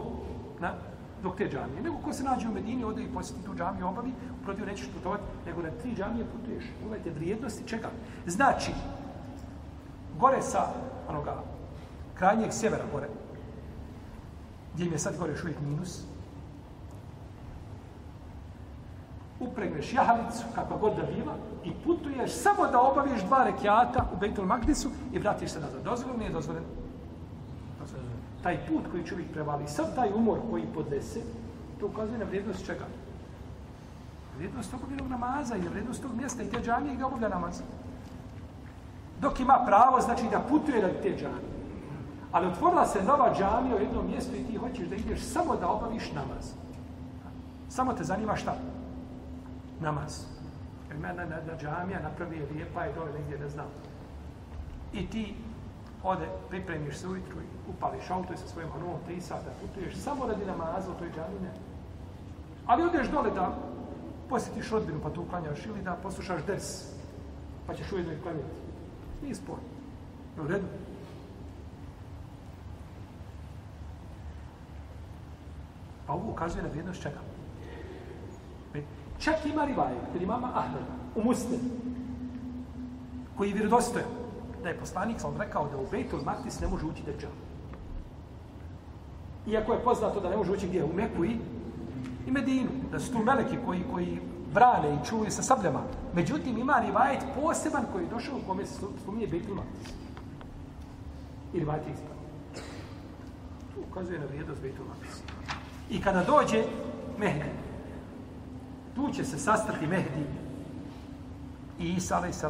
na, zbog te džamije. Nego ko se nađe u Medini, ode i posjeti tu džamiju obavi, uprotiv nećeš putovati, nego na tri džamije putuješ. Uvajte vrijednosti čega? Znači, gore sa onoga, krajnjeg sjevera gore, gdje im je sad gore još uvijek minus, upregneš jahalicu, kakva god da bila, i putuješ samo da obaviš dva rekiata u Bejtul Magdisu i vratiš se nazad. Dozvoljeno nije dozvoljeno? Taj put koji čovjek prevali, sav taj umor koji podnese, to ukazuje na vrijednost čega? Vrijednost obavljenog namaza i vrijednost tog mjesta i te džanije ga obavlja namaz. Dok ima pravo, znači da putuje da te džanije. Ali otvorila se nova džamija u jednom mjestu i ti hoćeš da ideš samo da obaviš namaz. Samo te zanima šta? Namaz. Jer mene na, na, džamija napravi je lijepa i dole negdje ne znam. I ti ode, pripremiš se ujutru i upališ auto i sa svojim hanomom tri sata putuješ samo radi namaza u toj džamine. Ali odeš dole da posjetiš rodbinu pa tu uklanjaš ili da poslušaš ders pa ćeš ujedno i klanjati. Nije spor. U redu. Pa ovo ukazuje na vrijednost čega? Čak ima rivaje, kod imama Ahmed, u Muslim, koji je vjerodostojan, da je poslanik sam rekao da u Bejtul Maktis ne može ući deđal. Iako je poznato da ne može ući gdje? U Meku i, i Medinu. Da su tu meleki koji, koji brane i čuvaju sa sabljama. Međutim, ima rivajet poseban koji je došao u kome se spominje Bejtul Maktis. I rivajet je ispravno. Tu ukazuje na vrijednost Bejtul Maktis. I kada dođe Mehdi, tu će se sastati Mehdi i Isa a.s.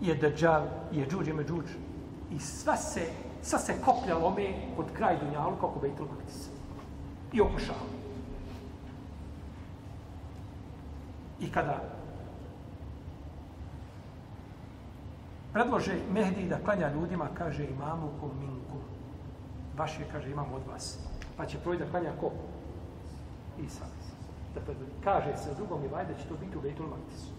i je Dajjal, i je Džuđ i Međuđ. I sva se, sva se koplja lome od kraj Dunjalu kako Bejtul Maktis. I okušava. I kada predlože Mehdi da klanja ljudima, kaže imamu ko minku. Baš je, kaže, imam od vas. Pa će proći da klanja ko? Isa. Dakle, kaže se u drugom rivaj da će to biti u Bejtul Maktisu.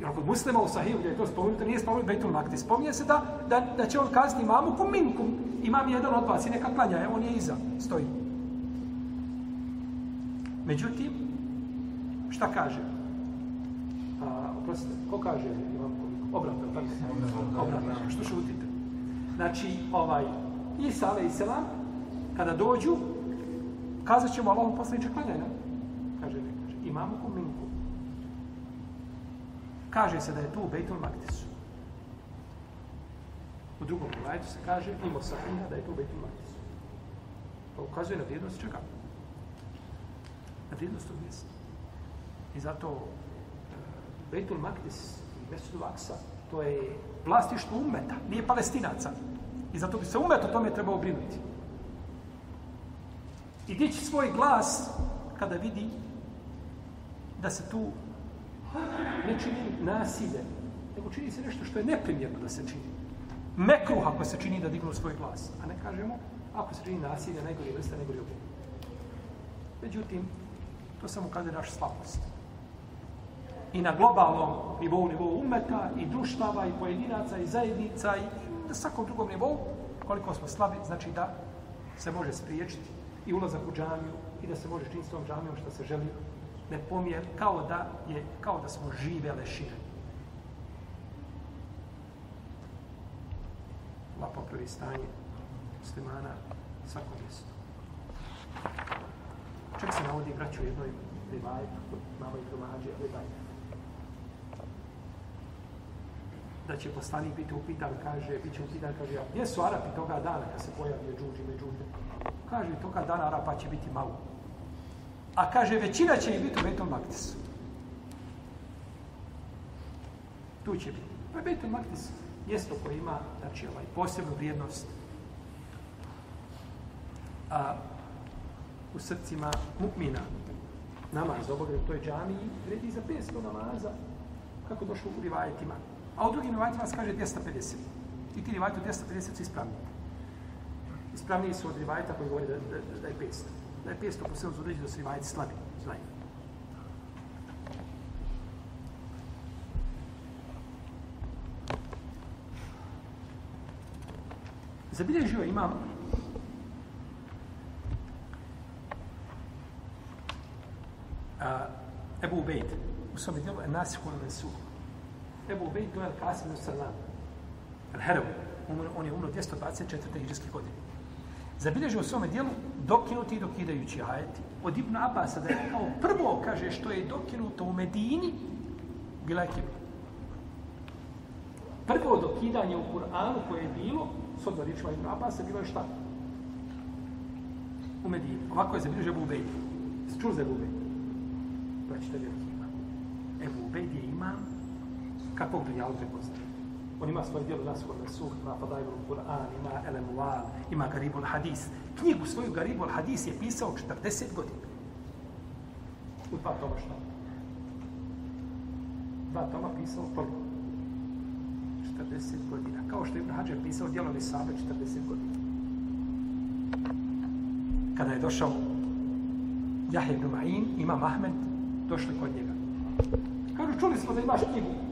Jer kod muslima u Sahiju gdje je to spomenuto, nije spomenuto Bejtul Maktis. Spominje se da, da, da će on kazati imamu kum minkum. Imam jedan od vas i neka klanja, evo on je iza, stoji. Međutim, šta kaže? A, oprostite, ko kaže imam kum minkum? Obratno, tako? Obratno, što šutite? Znači, ovaj, Isa, ale i selam, kada dođu, kazat ćemo Allahom poslaniče klanjanja. Kaže, ne, kaže, imamo ko minku. Kaže se da je tu u Bejtul Maktisu. U drugom rivajtu se kaže, imao sahina da je tu u Bejtul Maktisu. Pa ukazuje na vrijednost čega? Na vrijednost tog mjesta. I zato e, Bejtul Maktis i Mesudu Aksa, to je vlastištvo umeta, nije palestinaca. I zato bi se umet o tome trebao brinuti. I dići svoj glas kada vidi da se tu ne čini nasilje, nego čini se nešto što je neprimjerno da se čini. Mekruh ako se čini da dignu svoj glas. A ne kažemo, ako se čini nasilje, najgore vrste, najgore obje. Međutim, to samo kaže naš slabost. I na globalnom nivou, nivou umeta, i društava, i pojedinaca, i zajednica, i na svakom drugom nivou, koliko smo slabi, znači da se može spriječiti i ulazak u džamiju i da se može činiti s tom džamijom što se želi ne pomije kao da je kao da smo žive lešine. Allah popravi stanje muslimana svako mjesto. Čak se navodi vraću jednoj rivajetu kod mama i domađe rivajetu da će poslanik biti upitan, kaže, bit će upitan, kaže, a gdje su Arapi toga dana kad se pojavio džuđi međuđe? Kaže, toga dana Arapa će biti malo. A kaže, većina će ih biti u Betul Maktisu. Tu će biti. Pa Betul Maktis mjesto koje ima, znači, ovaj, posebnu vrijednost a, u srcima mukmina namaz obavljen u toj džamiji, vredi za 500 namaza, kako došlo u rivajetima. A u drugim rivajetima se kaže 250. I ti rivajeti u 250 su ispravni. Ispravniji su od rivajeta koji govori da, da, da je 500. Da je 500 po selu zudređi da su rivajeti slabi. slabi. Zabilježio imam a, Ebu Ubejd u svom dijelu Enasihu na Mensuhu. Ebu Ubejd to Kasim Al-Qasim al-Salam. On je umro 224. hiđarske godine. Zabilježio u svome dijelu dokinuti i dokidajući ajeti. Od Ibn Abasa da je kao prvo, kaže, što je dokinuto u Medini, bila je kibla. Prvo dokidanje u Kur'anu koje je bilo, s odva riječima Ibn Abasa, bilo je šta? U Medini. Ovako je zabilježio Ebu Ubejd. Čuo za Ebu Ubejd? Praćite veliki imam. Ebu Ubejd je imam kakvog dunjalu prepoznaje. On ima svoje dijelo Nasur Nasuh, ima Fadajbul Kur'an, ima Elemual, ima Garibul Hadis. Knjigu svoju Garibul Hadis je pisao 40 godina. U dva toma šta? Dva toma pisao koliko? 40 godina. Kao što je Ibn Hađer pisao djelo Nisabe 40 godina. Kada je došao Jahe ibn Ma'in, imam Ahmed, došli kod njega. Kažu, čuli smo da imaš knjigu.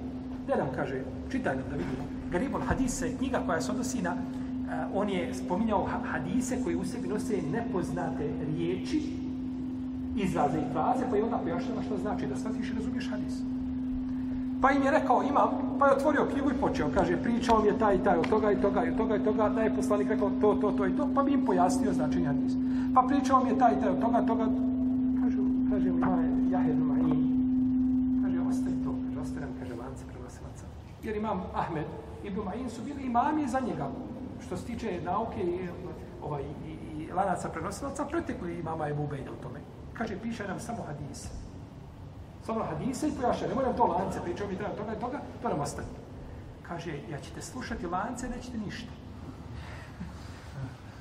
Gde nam kaže, čitaj nam da vidimo. Garibul Hadis je knjiga koja se odnosi na, uh, on je spominjao hadise koji u sebi nose nepoznate riječi, izraze i fraze, pa je onda pojašnjava što znači da shvatiš i razumiješ hadis. Pa im je rekao, imam, pa je otvorio knjigu i počeo, kaže, pričao mi je taj i taj, od toga i toga i od toga i toga, da je poslanik rekao to, to, to i to, pa bi im pojasnio značenje hadisa. Pa pričao mi je taj i taj, od toga, toga, kaže, kaže, ima Jahed Ma'in, kaže, ostaje to, kaže, ostaje kaže, lance prenosilaca. Jer imam Ahmed, i Ma'in su bili imami za njega, što se tiče nauke i, ovaj, i, i lanaca prenosilaca, pretekli imama Ebu Bejda u tome. Kaže, piše nam samo hadise. Samo hadise i pojaša, ne moram to lance, pričao mi treba toga i toga, to nam ostane. Kaže, ja ćete slušati lance, nećete ništa.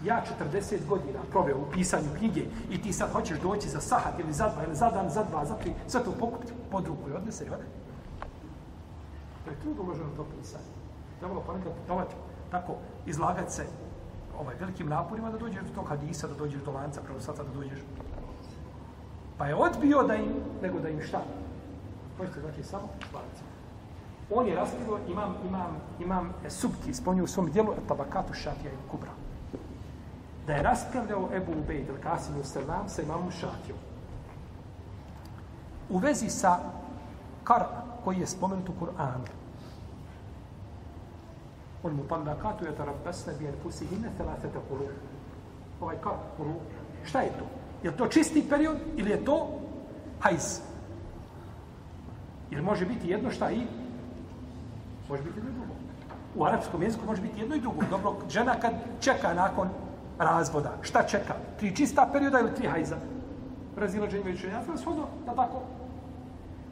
Ja 40 godina proveo u pisanju knjige i ti sad hoćeš doći za sahat ili za dva ili za dan, za dva, za tri, sve to pokupiti pod ruku i odnese i odnese. To je trud uloženo to pisanje. Trebalo ponekad putovati tako, izlagati se ovaj, velikim naporima da dođeš do tog hadisa, da dođeš do lanca, prenosaca, da dođeš Pa je odbio da im, nego da im šta? Možete znači samo lanca. On je raskrivo, imam, imam, imam subki, spomnio u svom dijelu tabakatu šafija i kubra. Da je raspravljao Ebu Ubejd, ili Kasim Ustavnam, sa imamom šafijom. U vezi sa kar koji je spomenut u Kur'anu. On mu talakatu je tarabesne bijen pusihine telafete kulu. Ovaj ka, kulu. Šta je to? Je to čisti period ili je to hajz? Jer može biti jedno šta i može biti jedno i drugo. U arapskom jeziku može biti jedno i drugo. Dobro, žena kad čeka nakon razvoda, šta čeka? Tri čista perioda ili tri hajza? Razilađenje već ja shodno, da tako.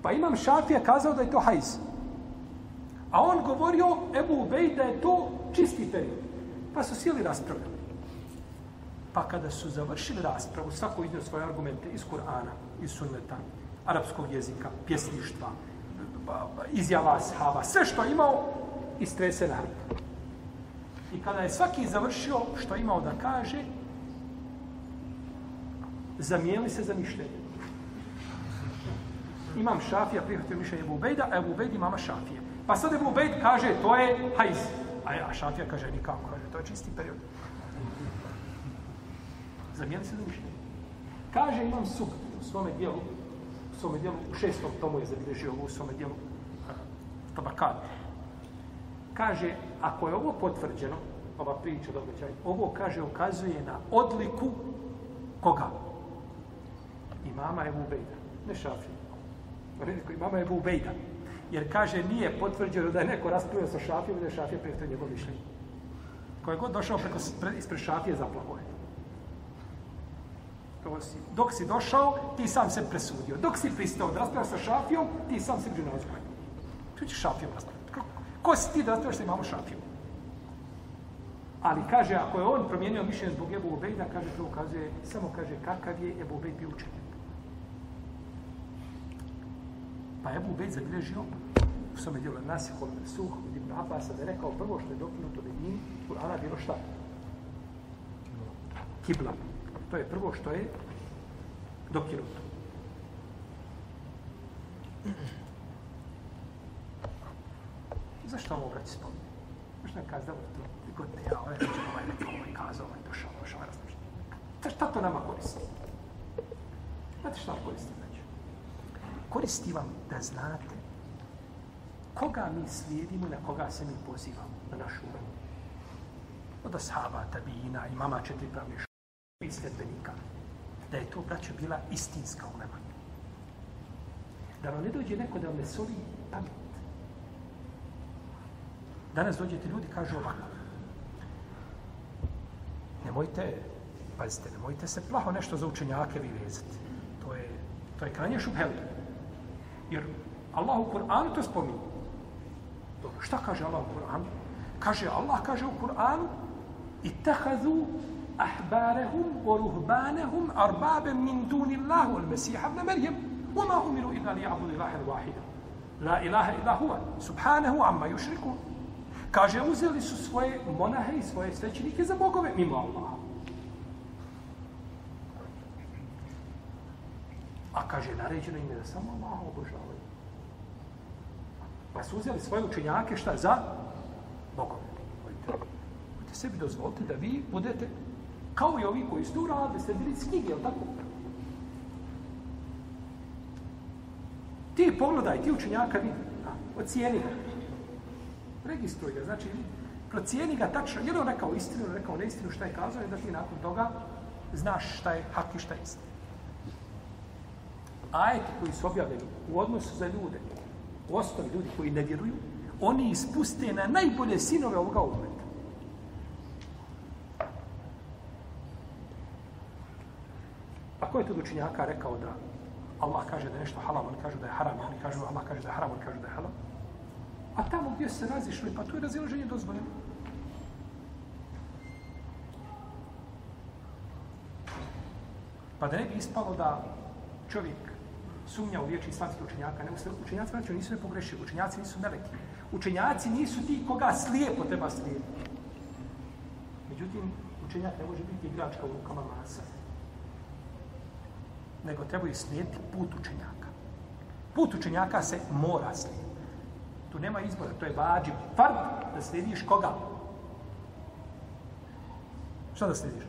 Pa imam šafija kazao da je to hajz. A on govorio, Ebu Ubej, da je to čisti period. Pa su sjeli raspravljali. Pa kada su završili raspravu, svako iznio svoje argumente iz Kur'ana, iz sunneta, arapskog jezika, pjesništva, izjava shava, sve što je imao, istrese na hrpu. I kada je svaki završio što je imao da kaže, zamijeli se za mišljenje. Imam šafija, prihvatio mišljenje Ebu Ubejda, a Ebu Ubejd imama šafije. Pa sad Ebu Ubejd kaže, to je hajz. A šafija kaže, nikako, kaže, to je čisti period. Zamijeli se za mišljenje. Kaže, imam sub u svome dijelu, u svome dijelu, u šestom tomu je zabilježio u svome dijelu, eh, tabakat. Kaže, ako je ovo potvrđeno, ova priča događaj, ovo, kaže, ukazuje na odliku koga? Imama Ebu Bejda, ne Šafija. Rediko, imama Ebu Bejda. Jer kaže, nije potvrđeno da je neko raspravio sa Šafijom da je Šafija prijatelj njegov mišljenje. Ko je god došao preko, ispred Šafije, zaplavo je to si, dok si došao, ti sam se presudio. Dok si pristao da raspravljaš sa šafijom, ti sam se gdje nalazi Tu ćeš šafijom raspravljati. Ko, si ti da raspravljaš sa imamo šafijom? Ali kaže, ako je on promijenio mišljenje zbog Ebu Ubejda, kaže, to ukazuje, samo kaže, kakav je Ebu Ubejd bio učenjen. Pa je Ebu Bejt zabilježio u svome dijelu Nasih, od Suh, od Ibn Abasa, da je rekao prvo što je dokinuto Medini, Kur'ana bilo šta? Kibla. To je prvo što je dokinuto. Zašto ovo brać spominje? Možda je kazao da to godine, ja, ovaj reći, ovaj rekao, ovaj kazao, ovaj došao, ovaj došao, ovaj razmišljao. Šta, to nama koristi? Znate šta koristi. Koristi vam da znate koga mi slijedimo, na koga se mi pozivamo, na našu umenu. od ashaba, tabijina, imama četiri pravne škole i sljedbenika, da je to, braćo, bila istinska ulema. Da vam ne dođe neko da vam ne soli pamet. Danas dođete ljudi, kažu ovako. Nemojte, pazite, nemojte se plaho nešto za učenjake vi vezati. To je, to je kranje šubhelu. Jer Allah u Kur'anu to spominje. Dobro, šta kaže Allah u Kur'anu? Kaže Allah, kaže u Kur'anu, اتخذوا أحبارهم ورهبانهم أربابا من دون الله والمسيح ابن مريم وما أمروا إلا ليعبدوا إلها واحدا لا إله إلا هو سبحانه عما يشركون Kaže, uzeli su svoje monahe i svoje svećenike za bogove mimo Allaha. Kaže, naređeno im je da samo Allaha obožavaju. Pa su uzeli svoje učenjake šta za bogove Hoćete sebi dozvoliti da vi budete kao i ovi koji su uradili, ste bili s knjige, tako? Ti pogledaj, ti učenjaka vidi, ocijeni ga. Registruj ga, znači, procijeni ga tačno, jer on rekao istinu, rekao neistinu, šta je kazao, da ti nakon toga znaš šta je hak i šta je istina. Ajeti koji su objavljeni u odnosu za ljude, u osnovi ljudi koji ne vjeruju, oni ispuste na najbolje sinove ovoga umeta. Pa ko je tu učinjaka rekao da Allah kaže da je nešto halal, on kaže da je haram, oni kažu Allah kaže da je haram, oni kaže da je halal. A tamo gdje se razišli, pa to je razilaženje dozvoljeno. Pa da ne bi ispalo da čovjek sumnja u riječi islamskih učenjaka, ne učenjaci znači, nisu ne pogrešili, učenjaci nisu meleki. Učenjaci nisu ti koga slijepo treba slijediti. Međutim, učenjak ne može biti igračka u rukama masa nego trebaju slijediti put učenjaka. Put učenjaka se mora slijediti. Tu nema izbora, to je vađiv. fard da slijediš koga? Šta da slijediš?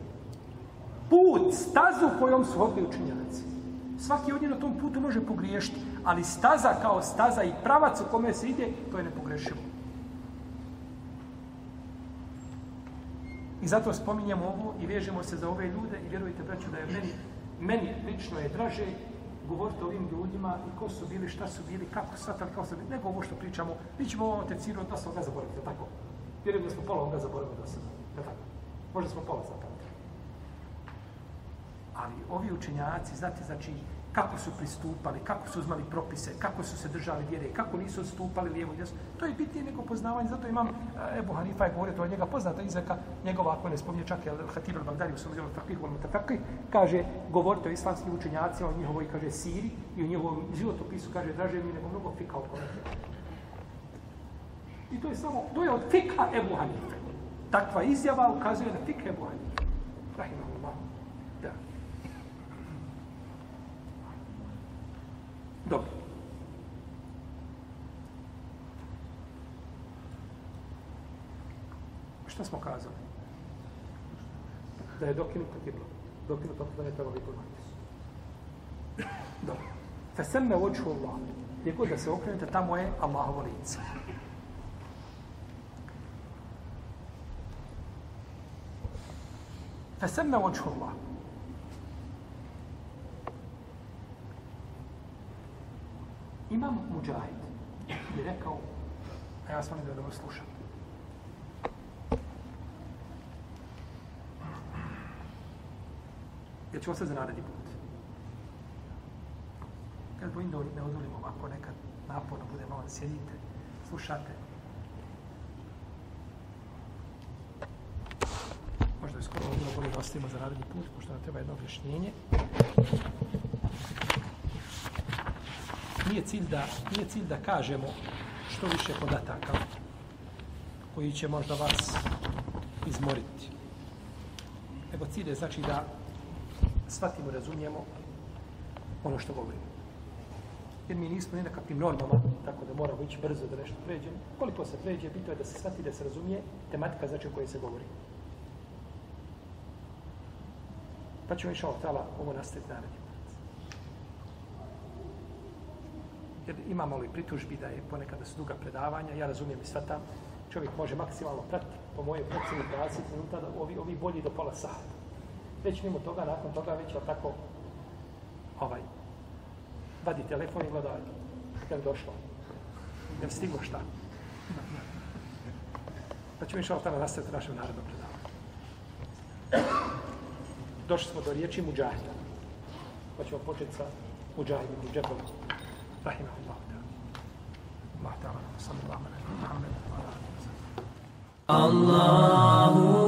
Put, stazu kojom su hodili učenjaci. Svaki od njih na tom putu može pogriješiti, ali staza kao staza i pravac u kome se ide, to je nepogrešivo. I zato spominjemo ovo i vežemo se za ove ljude i vjerujte, braću, da je meni meni lično je draže govoriti o ovim ljudima i ko su bili, šta su bili, kako su shvatali, kako su bili, nego ovo što pričamo, mi ćemo ovom tefsiru od dosta ovoga zaboraviti, tako? Vjerujem da smo pola ovoga zaboravili do sada, tako? Možda smo pola zaboravili. Ali ovi učenjaci, znate, znači, kako su pristupali, kako su uzmali propise, kako su se držali vjere, kako nisu odstupali lijevo i desno. To je bitnije nego poznavanje. Zato imam eh, Ebu Hanifa je govorio, to je njega poznata izreka, njegova, ako ne spominje čak, je Hatib al Bagdari u svom djelu Fakih u al kaže, govorite o islamskim učenjacima, o njihovoj, kaže, siri i o njihovom životopisu, kaže, draže mi nego mnogo fika od kolega. I to je samo, to je od fika Ebu Hanife. Takva izjava ukazuje na fika Ebu Hanife. Rahimahu. Da. Dobro. Šta smo kazali? Da je dokinuto kiblo. Dokinuto da ne treba biti Dobro. Fesemme oču Allah. Gdje god da se okrenete, tamo je Allahovo lice. Fesemme oču Allah. Imam Mujahid je rekao, a ja sam da dobro slušam. Jer ću ostati za naredni put. Kad bojim da ne odvolimo ovako, nekad naporno bude malo sjedite, slušate. Možda je skoro bilo bolje da ostavimo za naredni put, pošto nam treba jedno objašnjenje nije cilj da nije cilj da kažemo što više podataka koji će možda vas izmoriti. Nego cilj je znači da shvatimo, razumijemo ono što govorimo. Jer mi nismo ni nekakvim normama, tako da moramo ići brzo da nešto pređemo. Koliko se pređe, bito je da se shvati, da se razumije tematika znači o kojoj se govori. Pa ćemo išao tala ovo nastaviti naredno. Jer imamo li pritužbi da je ponekad da su duga predavanja, ja razumijem i svatam, čovjek može maksimalno pratiti, po moje procjeni 20 minuta, da ovi, ovi bolji do pola sata. Već mimo toga, nakon toga, već je tako, ovaj, vadi telefon i gleda, kad je došlo. Ne stiglo šta. Pa ćemo išao tamo nastaviti našem narodnom predavanju. Došli smo do riječi muđahida. Pa ćemo početi sa Mujahidom u džepom. Rahimahullah. Allah ta'ala. Sallallahu alaihi wa sallam. Allah